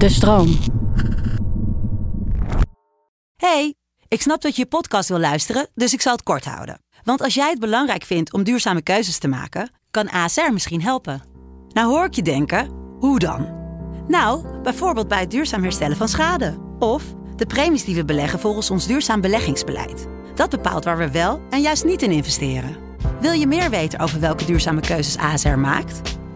De stroom. Hey, ik snap dat je je podcast wil luisteren, dus ik zal het kort houden. Want als jij het belangrijk vindt om duurzame keuzes te maken, kan ASR misschien helpen. Nou hoor ik je denken, hoe dan? Nou, bijvoorbeeld bij het duurzaam herstellen van schade. Of de premies die we beleggen volgens ons duurzaam beleggingsbeleid. Dat bepaalt waar we wel en juist niet in investeren. Wil je meer weten over welke duurzame keuzes ASR maakt?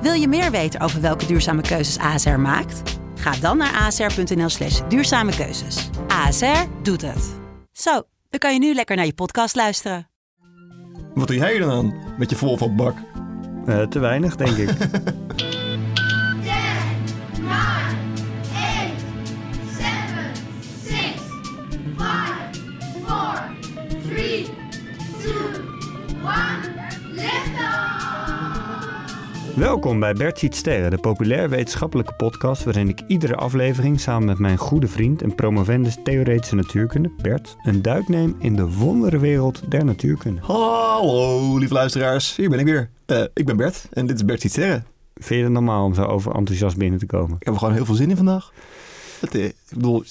Wil je meer weten over welke duurzame keuzes ASR maakt? Ga dan naar asr.nl slash duurzame keuzes. ASR doet het. Zo, dan kan je nu lekker naar je podcast luisteren. Wat doe jij er dan aan met je Volvo-bak? Eh, te weinig, denk ik. Welkom bij Bert Ziet Sterren, de populair wetenschappelijke podcast waarin ik iedere aflevering samen met mijn goede vriend en promovendus theoretische natuurkunde, Bert, een duik neem in de wonderenwereld der natuurkunde. Hallo, lieve luisteraars. Hier ben ik weer. Eh, ik ben Bert en dit is Bert Ziet Sterren. Vind je het normaal om zo over enthousiast binnen te komen? Ik heb er gewoon heel veel zin in vandaag. Het, eh, ik bedoel,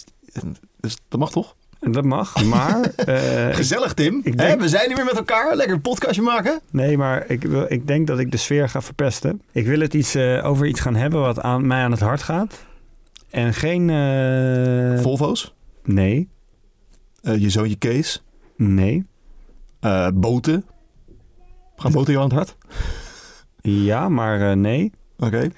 dus, dat mag toch? Dat mag, maar... eh, Gezellig, Tim. ik Hè, denk- we zijn hier weer met elkaar. Lekker een podcastje maken. nee, maar ik, wil, ik denk dat ik de sfeer ga verpesten. Ik wil het iets, eh, over iets gaan hebben wat aan, mij aan het hart gaat. En geen... eh, Volvo's. Nee, je zoontje Kees. nee. Boten. Gaan boten jou aan het hart? Ja, maar nee. Oké.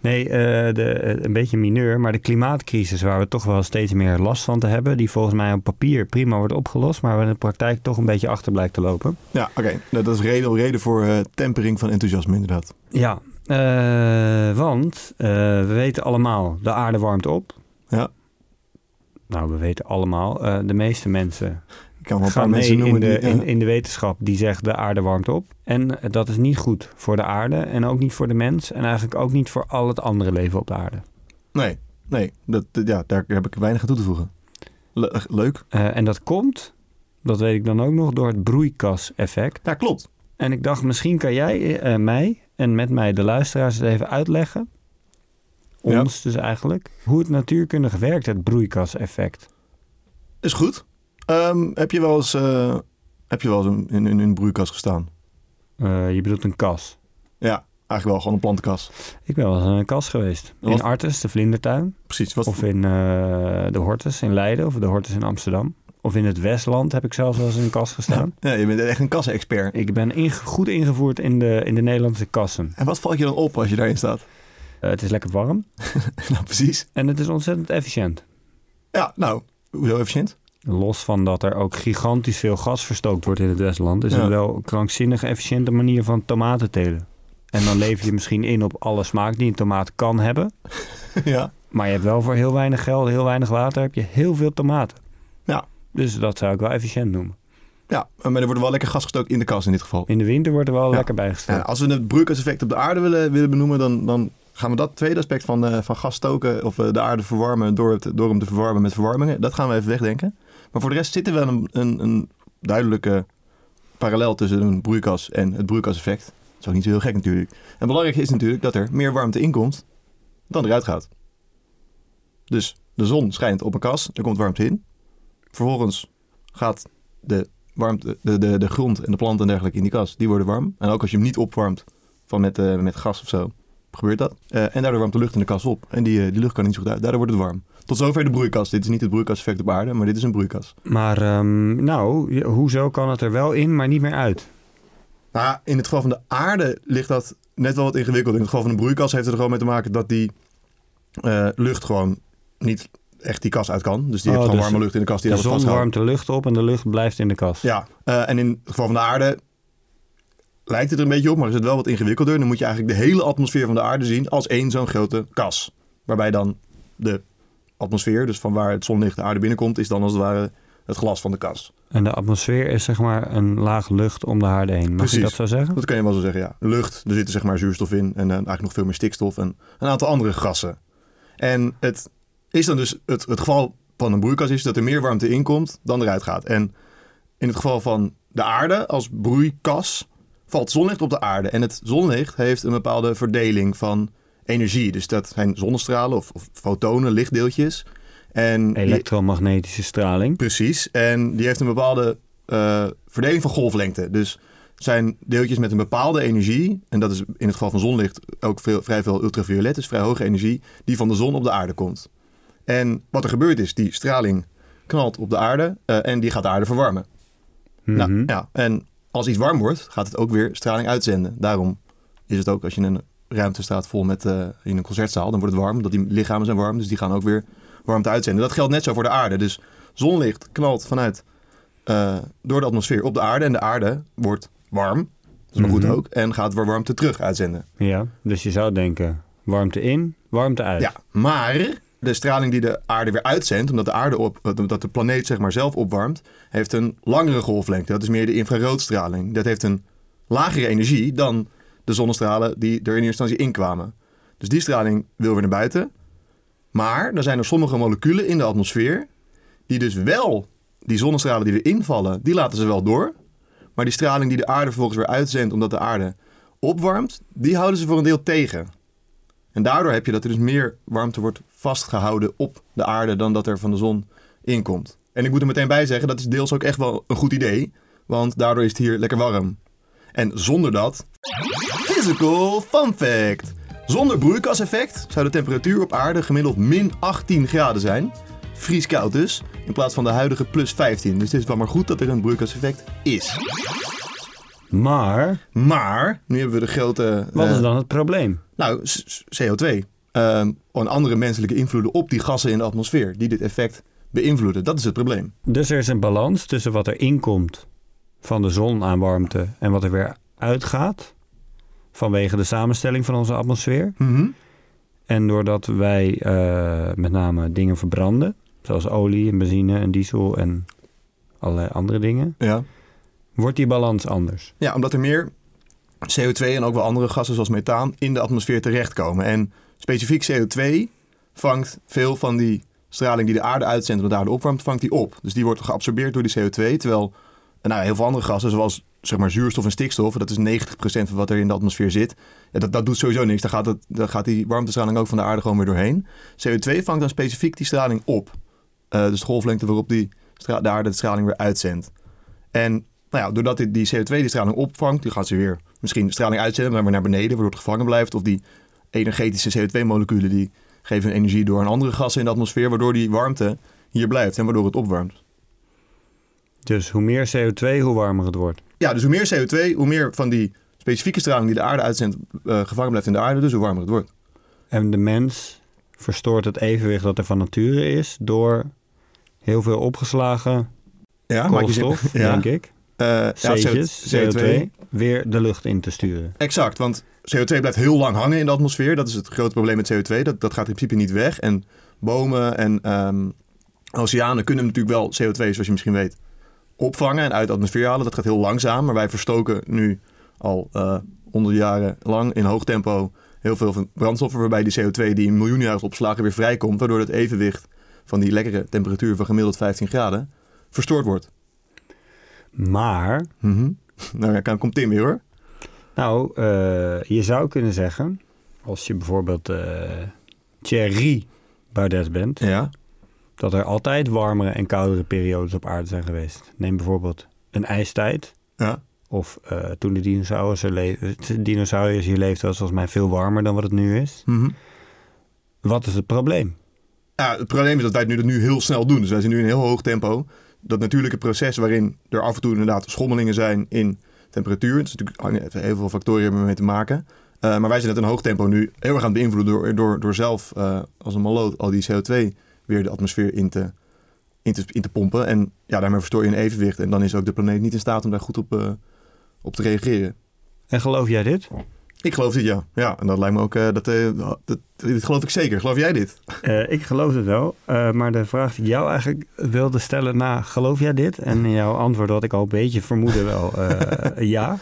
Nee, eh, de, eh, een beetje mineur, maar de klimaatcrisis waar we toch wel steeds meer last van te hebben, die volgens mij op papier prima wordt opgelost, maar waar in de praktijk toch een beetje achter blijkt te lopen. Ja, oké. Nou, dat is reden, reden voor eh, tempering van enthousiasme inderdaad. Ja, want we weten allemaal, de aarde warmt op. Ja. Nou, we weten allemaal, de meeste mensen kan wel een paar gaan mee mensen noemen in de, die... ja. in, in de wetenschap die zegt de aarde warmt op. En eh, dat is niet goed voor de aarde en ook niet voor de mens en eigenlijk ook niet voor al het andere leven op de aarde. Nee, nee. Dat, ja, daar heb ik weinig aan toe te voegen. Le- leuk. Eh, en dat komt, dat weet ik dan ook nog, door het broeikaseffect. Ja, klopt. En ik dacht, misschien kan jij eh, mij en met mij de luisteraars eens even uitleggen, Ja. ons dus eigenlijk, hoe het natuurkundig werkt, het broeikaseffect. Is goed. Ehm, heb je wel eens, eh, heb je wel eens in, in, in een broeikas gestaan? Eh, je bedoelt een kas. Ja, eigenlijk wel gewoon een plantenkas. Ik ben wel eens in een kas geweest. Wat- In Artes, de vlindertuin. Precies. Wat, Of in eh, de Hortus in Leiden of de Hortus in Amsterdam. Of in het Westland heb ik zelfs wel eens in een kas gestaan. ja, je bent echt een kassenexpert. Ik ben goed ingevoerd in de, in de Nederlandse kassen. En wat valt je dan op als je daarin staat? Het is lekker warm nou, precies. en het is ontzettend efficiënt. Ja, nou, hoezo efficiënt? Los van dat er ook gigantisch veel gas verstookt wordt in het Westland, is Ja. het wel een krankzinnige efficiënte manier van tomaten telen. En dan lever je misschien in op alle smaak die een tomaat kan hebben. ja. Maar je hebt wel voor heel weinig geld, heel weinig water, heb je heel veel tomaten. Ja. Dus dat zou ik wel efficiënt noemen. Ja, maar er wordt wel lekker gas gestoken in de kas in dit geval. In de winter wordt er wel Ja. lekker bijgestoken. Ja, als we het broeikaseffect op de aarde willen, willen benoemen, dan, dan gaan we dat tweede aspect van, eh, van gas stoken of eh, de aarde verwarmen door, het, door hem te verwarmen met verwarmingen, dat gaan we even wegdenken. Maar voor de rest zit er wel een, een, een duidelijke parallel tussen een broeikas en het broeikaseffect. Dat is ook niet zo heel gek natuurlijk. En belangrijk is natuurlijk dat er meer warmte inkomt dan eruit gaat. Dus de zon schijnt op een kas, er komt warmte in. Vervolgens gaat de, warmte, de, de, de grond en de planten en dergelijke in die kas, die worden warm. En ook als je hem niet opwarmt van met, eh, met gas of zo, gebeurt dat. Eh, en daardoor warmt de lucht in de kas op. En die, eh, die lucht kan niet zo goed uit. Daardoor wordt het warm. Tot zover de broeikas. Dit is niet het broeikaseffect op aarde, maar dit is een broeikas. Maar ehm, nou, hoezo kan het er wel in, maar niet meer uit? Nou, in het geval van de aarde ligt dat net wel wat ingewikkeld. In het geval van een broeikas heeft het er gewoon mee te maken dat die eh, lucht gewoon niet echt die kas uit kan. Dus die Oh, heeft gewoon dus warme lucht in de kas die De zon warmt de lucht op en de lucht blijft in de kas. Ja, en in het geval van de aarde lijkt het er een beetje op, maar is het wel wat ingewikkelder. Dan moet je eigenlijk de hele atmosfeer van de aarde zien als één zo'n grote kas. Waarbij dan de atmosfeer, dus van waar het zonlicht de aarde binnenkomt, is dan als het ware het glas van de kas. En de atmosfeer is zeg maar een laag lucht om de aarde heen. Mag Precies. je dat zo zeggen? Dat kan je wel zo zeggen, ja. Lucht, er zitten zeg maar zuurstof in en eh, eigenlijk nog veel meer stikstof en een aantal andere gassen. En het is dan dus het, het geval van een broeikas is dat er meer warmte inkomt dan eruit gaat. En in het geval van de aarde als broeikas valt zonlicht op de aarde. En het zonlicht heeft een bepaalde verdeling van energie. Dus dat zijn zonnestralen of, of fotonen, lichtdeeltjes. En Elektromagnetische straling. Precies. En die heeft een bepaalde eh, verdeling van golflengte. Dus het zijn deeltjes met een bepaalde energie. En dat is in het geval van zonlicht ook veel, vrij veel ultraviolet. Dus vrij hoge energie. Die van de zon op de aarde komt. En wat er gebeurt is, die straling knalt op de aarde. eh, en die gaat de aarde verwarmen. Nou, Mhm. ja. En als iets warm wordt, gaat het ook weer straling uitzenden. Daarom is het ook als je in een ruimte staat vol met eh, in een concertzaal, dan wordt het warm. Dat die lichamen zijn warm, dus die gaan ook weer warmte uitzenden. Dat geldt net zo voor de aarde. Dus zonlicht knalt vanuit eh, door de atmosfeer op de aarde en de aarde wordt warm. Dat is maar goed Mhm. ook. En gaat weer warmte terug uitzenden. Ja, dus je zou denken, warmte in, warmte uit. Ja, maar de straling die de aarde weer uitzendt, omdat de aarde op, omdat de planeet zeg maar zelf opwarmt, heeft een langere golflengte. Dat is meer de infraroodstraling. Dat heeft een lagere energie dan de zonnestralen die er in eerste instantie inkwamen. Dus die straling wil weer naar buiten. Maar er zijn er sommige moleculen in de atmosfeer die dus wel die zonnestralen die erin vallen, die laten ze wel door. Maar die straling die de aarde vervolgens weer uitzendt omdat de aarde opwarmt, die houden ze voor een deel tegen. En daardoor heb je dat er dus meer warmte wordt vastgehouden op de aarde dan dat er van de zon inkomt. En ik moet er meteen bij zeggen, dat is deels ook echt wel een goed idee. Want daardoor is het hier lekker warm. En zonder dat... Physical fun fact. Zonder broeikaseffect zou de temperatuur op aarde gemiddeld min 18 graden zijn. Vrieskoud dus, in plaats van de huidige plus 15. Dus het is wel maar goed dat er een broeikaseffect is. Maar, Maar, nu hebben we de grote... wat eh, is dan het probleem? Nou, s- s- CO2. En andere menselijke invloeden op die gassen in de atmosfeer die dit effect beïnvloeden. Dat is het probleem. Dus er is een balans tussen wat er inkomt van de zon aan warmte en wat er weer uitgaat. Vanwege de samenstelling van onze atmosfeer. En doordat wij eh, met name dingen verbranden, zoals olie en benzine en diesel en allerlei andere dingen, Ja. wordt die balans anders. ja, omdat er meer CO2 en ook wel andere gassen zoals methaan in de atmosfeer terechtkomen. En specifiek CO2 vangt veel van die straling die de aarde uitzendt, omdat de opwarmt, vangt die op. Dus die wordt geabsorbeerd door die CO2, terwijl nou, heel veel andere gassen, zoals zeg maar, zuurstof en stikstof, dat is 90% van wat er in de atmosfeer zit, ja, dat, dat doet sowieso niks. Daar gaat, het, daar gaat die warmtestraling ook van de aarde gewoon weer doorheen. CO2 vangt dan specifiek die straling op. Eh, dus de golflengte waarop die de aarde de straling weer uitzendt. En nou ja, doordat die, die CO2 die straling opvangt, die gaat ze weer misschien straling uitzenden, maar weer naar beneden, waardoor het gevangen blijft. Of die energetische CO2-moleculen die geven hun energie door aan andere gassen in de atmosfeer, waardoor die warmte hier blijft en waardoor het opwarmt. Dus hoe meer CO2, hoe warmer het wordt. Ja, dus hoe meer CO2, hoe meer van die specifieke straling die de aarde uitzendt eh, gevangen blijft in de aarde, dus hoe warmer het wordt. En de mens verstoort het evenwicht dat er van nature is door heel veel opgeslagen Ja, koolstof, ja. denk ik, Eh, ja, C'tjes, CO2, weer de lucht in te sturen. Exact, want CO2 blijft heel lang hangen in de atmosfeer. Dat is het grote probleem met CO2. Dat, dat gaat in principe niet weg. En bomen en ehm, oceanen kunnen natuurlijk wel CO2, zoals je misschien weet, opvangen en uit de atmosfeer halen. Dat gaat heel langzaam, maar wij verstoken nu al eh honderden jaren lang in hoog tempo heel veel van brandstoffen, waarbij die CO2 die in miljoenen jaren is opgeslagen weer vrijkomt, waardoor het evenwicht van die lekkere temperatuur van gemiddeld 15 graden verstoord wordt. Maar, Mhm. Nou ja, kan- komt Tim weer hoor. nou, eh, je zou kunnen zeggen, als je bijvoorbeeld eh Thierry Baudet bent, Ja. dat er altijd warmere en koudere periodes op aarde zijn geweest. Neem bijvoorbeeld een ijstijd. Ja. Of eh, toen de dinosaurus de dinosauriërs hier leefden, was volgens mij veel warmer dan wat het nu is. Mhm. Wat is het probleem? Ja, het probleem is dat wij het nu, dat nu heel snel doen. Dus wij zijn nu in een heel hoog tempo. Dat natuurlijke proces waarin er af en toe inderdaad schommelingen zijn in temperatuur. Het is natuurlijk hangen- heel veel factoren hebben ermee te maken. Eh, maar wij zijn het een hoog tempo nu heel erg aan het beïnvloeden door, door, door zelf eh, als een maloot al die CO2 weer de atmosfeer in te, in, te, in te pompen. En ja, daarmee verstoor je een evenwicht. En dan is ook de planeet niet in staat om daar goed op, eh, op te reageren. En geloof jij dit? Ik geloof dit, ja. Ja, en dat lijkt me ook... eh, dat, eh, dat, dit geloof ik zeker. Geloof jij dit? Eh, ik geloof het wel, maar de vraag die ik jou eigenlijk wilde stellen na, geloof jij dit? En jouw antwoord had ik al een beetje vermoeden wel, ja.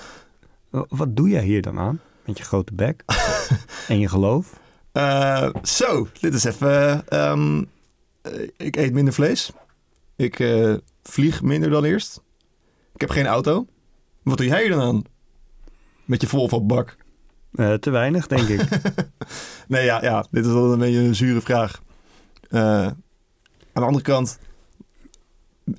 Wat doe jij hier dan aan? Met je grote bek en je geloof? Zo, dit is even... ehm, eh, ik eet minder vlees. Ik vlieg minder dan eerst. Ik heb geen auto. Wat doe jij hier dan aan? Met je Volvo-bak. Eh, te weinig, denk ik. Nee, ja, ja, dit is wel een beetje een zure vraag. Eh, aan de andere kant,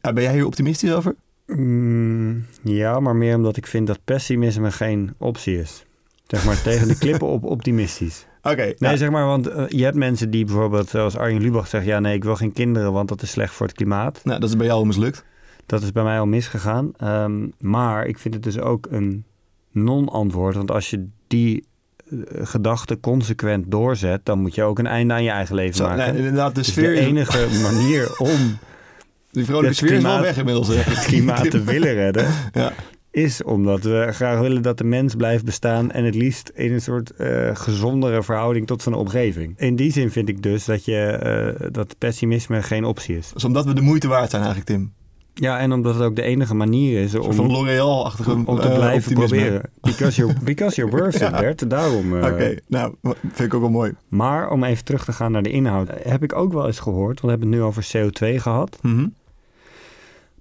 eh, ben jij hier optimistisch over? Mm, ja, maar meer omdat ik vind dat pessimisme geen optie is. Zeg maar tegen de klippen op optimistisch. Oké, Nee, nou, zeg maar, want je hebt mensen die bijvoorbeeld, zoals Arjen Lubach zegt... ja, nee, ik wil geen kinderen, want dat is slecht voor het klimaat. nou, dat is bij jou al mislukt. Dat is bij mij al misgegaan. Ehm, maar ik vind het dus ook een non-antwoord. Want als je die eh, gedachte consequent doorzet... dan moet je ook een einde aan je eigen leven Zo, maken. nee, inderdaad, de Dus de enige manier om Die vrolijke het sfeer is wel klimaat- weg inmiddels. hè. het klimaat te willen redden... Ja. is omdat we graag willen dat de mens blijft bestaan... en het liefst in een soort eh, gezondere verhouding tot zijn omgeving. In die zin vind ik dus dat, je, eh, dat pessimisme geen optie is. Dus omdat we de moeite waard zijn eigenlijk, Tim. Ja, en omdat het ook de enige manier is om, om te eh, blijven proberen. Because you're, because you're worth it, Ja. Bert. Daarom. eh, Oké, nou, vind ik ook wel mooi. Maar om even terug te gaan naar de inhoud. eh, Heb ik ook wel eens gehoord, want we hebben het nu over CO2 gehad. Mhm.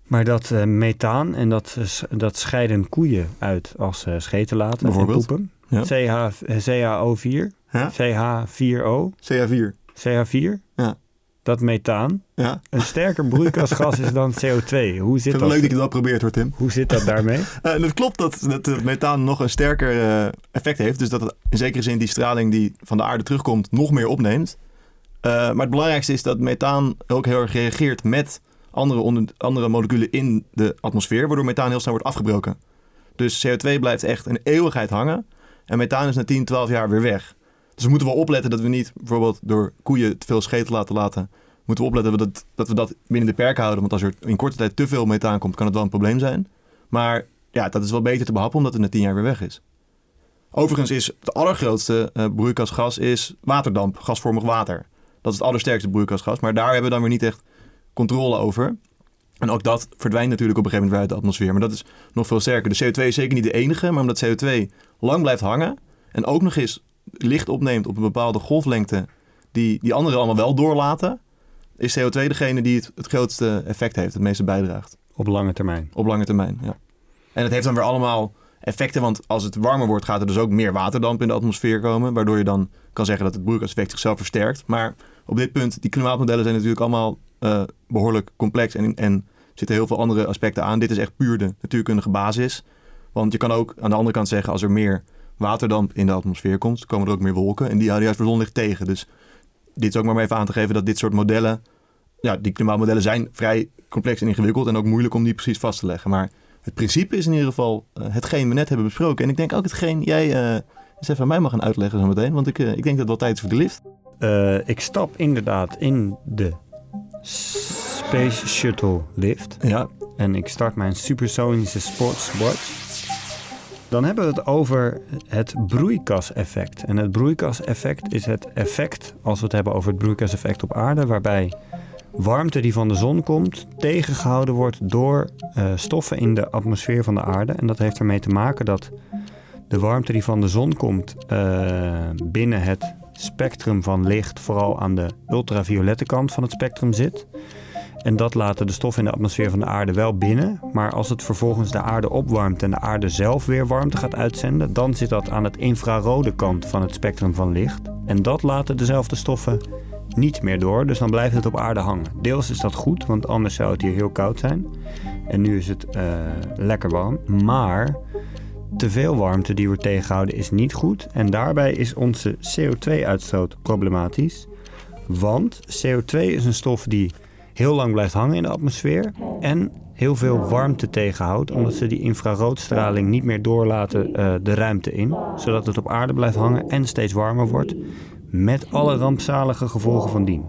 Maar dat eh, methaan, en dat, dat scheiden koeien uit als ze scheten laten en Bijvoorbeeld? poepen. Ja. CH, eh, CHO4, Ja? CH4O, CA4. CH4. Ja. Dat methaan Ja. een sterker broeikasgas is dan CO2. Hoe Ik zit vind het dat? leuk dat je dat probeert hoor, Tim. Hoe zit dat daarmee? Eh, en het klopt dat, dat het methaan nog een sterker eh, effect heeft. Dus dat het in zekere zin die straling die van de aarde terugkomt nog meer opneemt. Eh, maar het belangrijkste is dat methaan ook heel erg reageert met andere, onder, andere moleculen in de atmosfeer. Waardoor methaan heel snel wordt afgebroken. Dus CO2 blijft echt een eeuwigheid hangen. En methaan is na 10, 12 jaar weer weg. Dus we moeten wel opletten dat we niet bijvoorbeeld door koeien te veel scheten laten laten. Moeten we opletten dat we dat, dat we dat binnen de perken houden. Want als er in korte tijd te veel methaan komt, kan het wel een probleem zijn. Maar ja, dat is wel beter te behappen omdat het na 10 jaar weer weg is. Overigens is het allergrootste eh, broeikasgas is waterdamp, gasvormig water. Dat is het allersterkste broeikasgas. Maar daar hebben we dan weer niet echt controle over. En ook dat verdwijnt natuurlijk op een gegeven moment weer uit de atmosfeer. Maar dat is nog veel sterker. De CO2 is zeker niet de enige, maar omdat CO2 lang blijft hangen en ook nog eens licht opneemt op een bepaalde golflengte die die anderen allemaal wel doorlaten, is CO2 degene die het, het grootste effect heeft, het meeste bijdraagt. Op lange termijn. Op lange termijn, ja. En het heeft dan weer allemaal effecten, want als het warmer wordt, gaat er dus ook meer waterdamp in de atmosfeer komen, waardoor je dan kan zeggen dat het broeikaseffect zichzelf versterkt. Maar op dit punt, die klimaatmodellen zijn natuurlijk allemaal eh, behoorlijk complex en, en zitten heel veel andere aspecten aan. Dit is echt puur de natuurkundige basis. Want je kan ook aan de andere kant zeggen, als er meer waterdamp in de atmosfeer komt, komen er ook meer wolken en die houden juist voor zonlicht tegen. Dus dit is ook maar even aan te geven dat dit soort modellen, ja, die klimaatmodellen zijn vrij complex en ingewikkeld en ook moeilijk om die precies vast te leggen. Maar het principe is in ieder geval eh, hetgeen we net hebben besproken. En ik denk ook hetgeen jij eh eens even aan mij mag gaan uitleggen zo meteen. Want ik, eh, ik denk dat het wel tijd is voor de lift. Ik stap inderdaad in de Space Shuttle lift. Ja, En ik start mijn supersonische sportswatch. Dan hebben we het over het broeikaseffect. En het broeikaseffect is het effect, als we het hebben over het broeikaseffect op aarde, waarbij warmte die van de zon komt tegengehouden wordt door eh, stoffen in de atmosfeer van de aarde. En dat heeft ermee te maken dat de warmte die van de zon komt eh, binnen het spectrum van licht vooral aan de ultraviolette kant van het spectrum zit. En dat laten de stoffen in de atmosfeer van de aarde wel binnen. Maar als het vervolgens de aarde opwarmt en de aarde zelf weer warmte gaat uitzenden, dan zit dat aan het infrarode kant van het spectrum van licht. En dat laten dezelfde stoffen niet meer door, dus dan blijft het op aarde hangen. Deels is dat goed, want anders zou het hier heel koud zijn. En nu is het eh, lekker warm. Maar te veel warmte die wordt tegengehouden is niet goed. En daarbij is onze CO2-uitstoot problematisch. Want CO2 is een stof die heel lang blijft hangen in de atmosfeer en heel veel warmte tegenhoudt, omdat ze die infraroodstraling niet meer doorlaten eh, de ruimte in, zodat het op aarde blijft hangen en steeds warmer wordt, met alle rampzalige gevolgen van dien.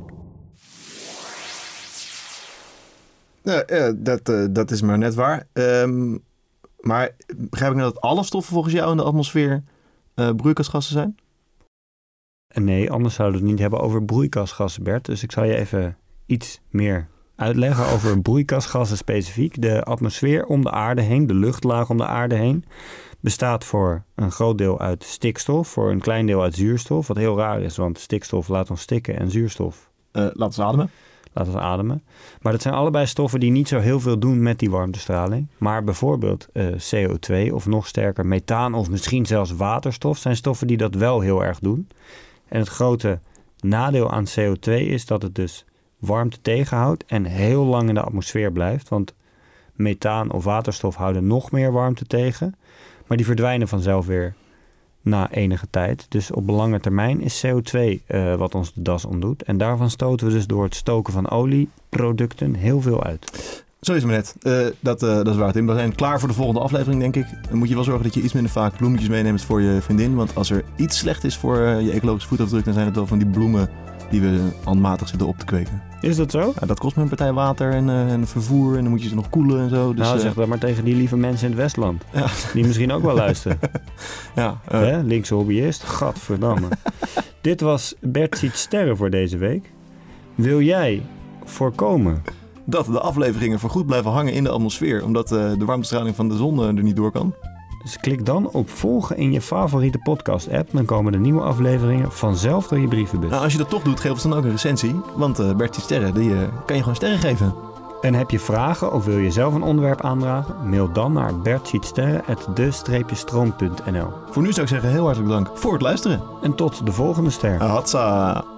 Ja, eh, dat, eh, dat is maar net waar. Ehm, maar begrijp ik nou dat alle stoffen volgens jou in de atmosfeer eh, broeikasgassen zijn? Nee, anders zouden we het niet hebben over broeikasgassen, Bert. Dus ik zal je even iets meer uitleggen over broeikasgassen specifiek. De atmosfeer om de aarde heen, de luchtlaag om de aarde heen, bestaat voor een groot deel uit stikstof, voor een klein deel uit zuurstof. Wat heel raar is, want stikstof laat ons stikken en zuurstof Eh laten we ademen. laat ons ademen. Maar dat zijn allebei stoffen die niet zo heel veel doen met die warmtestraling. Maar bijvoorbeeld eh, CO2 of nog sterker methaan of misschien zelfs waterstof zijn stoffen die dat wel heel erg doen. En het grote nadeel aan CO2 is dat het dus warmte tegenhoudt en heel lang in de atmosfeer blijft. Want methaan of waterstof houden nog meer warmte tegen. Maar die verdwijnen vanzelf weer na enige tijd. Dus op lange termijn is CO2 eh, wat ons de das omdoet. En daarvan stoten we dus door het stoken van olieproducten heel veel uit. Zo is het maar net. Eh, dat, eh, dat is waar, Tim. We zijn klaar voor de volgende aflevering, denk ik. Dan moet je wel zorgen dat je iets minder vaak bloemetjes meeneemt voor je vriendin. Want als er iets slecht is voor je ecologische voetafdruk, dan zijn het wel van die bloemen die we handmatig zitten op te kweken. Is dat zo? Ja, dat kost me een partij water en, eh, en vervoer en dan moet je ze nog koelen en zo. Dus, nou, eh, zeg dat maar tegen die lieve mensen in het Westland. Ja. Die misschien ook wel luisteren. ja, eh, Hè? Linkse hobbyist. Gadverdamme. Dit was Bert ziet sterren voor deze week. Wil jij voorkomen dat de afleveringen voorgoed blijven hangen in de atmosfeer, omdat eh, de warmtestraling van de zon er niet door kan. Dus klik dan op volgen in je favoriete podcast-app. Dan komen de nieuwe afleveringen vanzelf door je brievenbus. Nou, als je dat toch doet, geef ons dan ook een recensie. Want eh Bert die sterren, die eh, kan je gewoon sterren geven. En heb je vragen of wil je zelf een onderwerp aandragen? Mail dan naar bertzietsterren.de-stroom.nl Voor nu zou ik zeggen heel hartelijk dank voor het luisteren. En tot de volgende ster. Hatsa.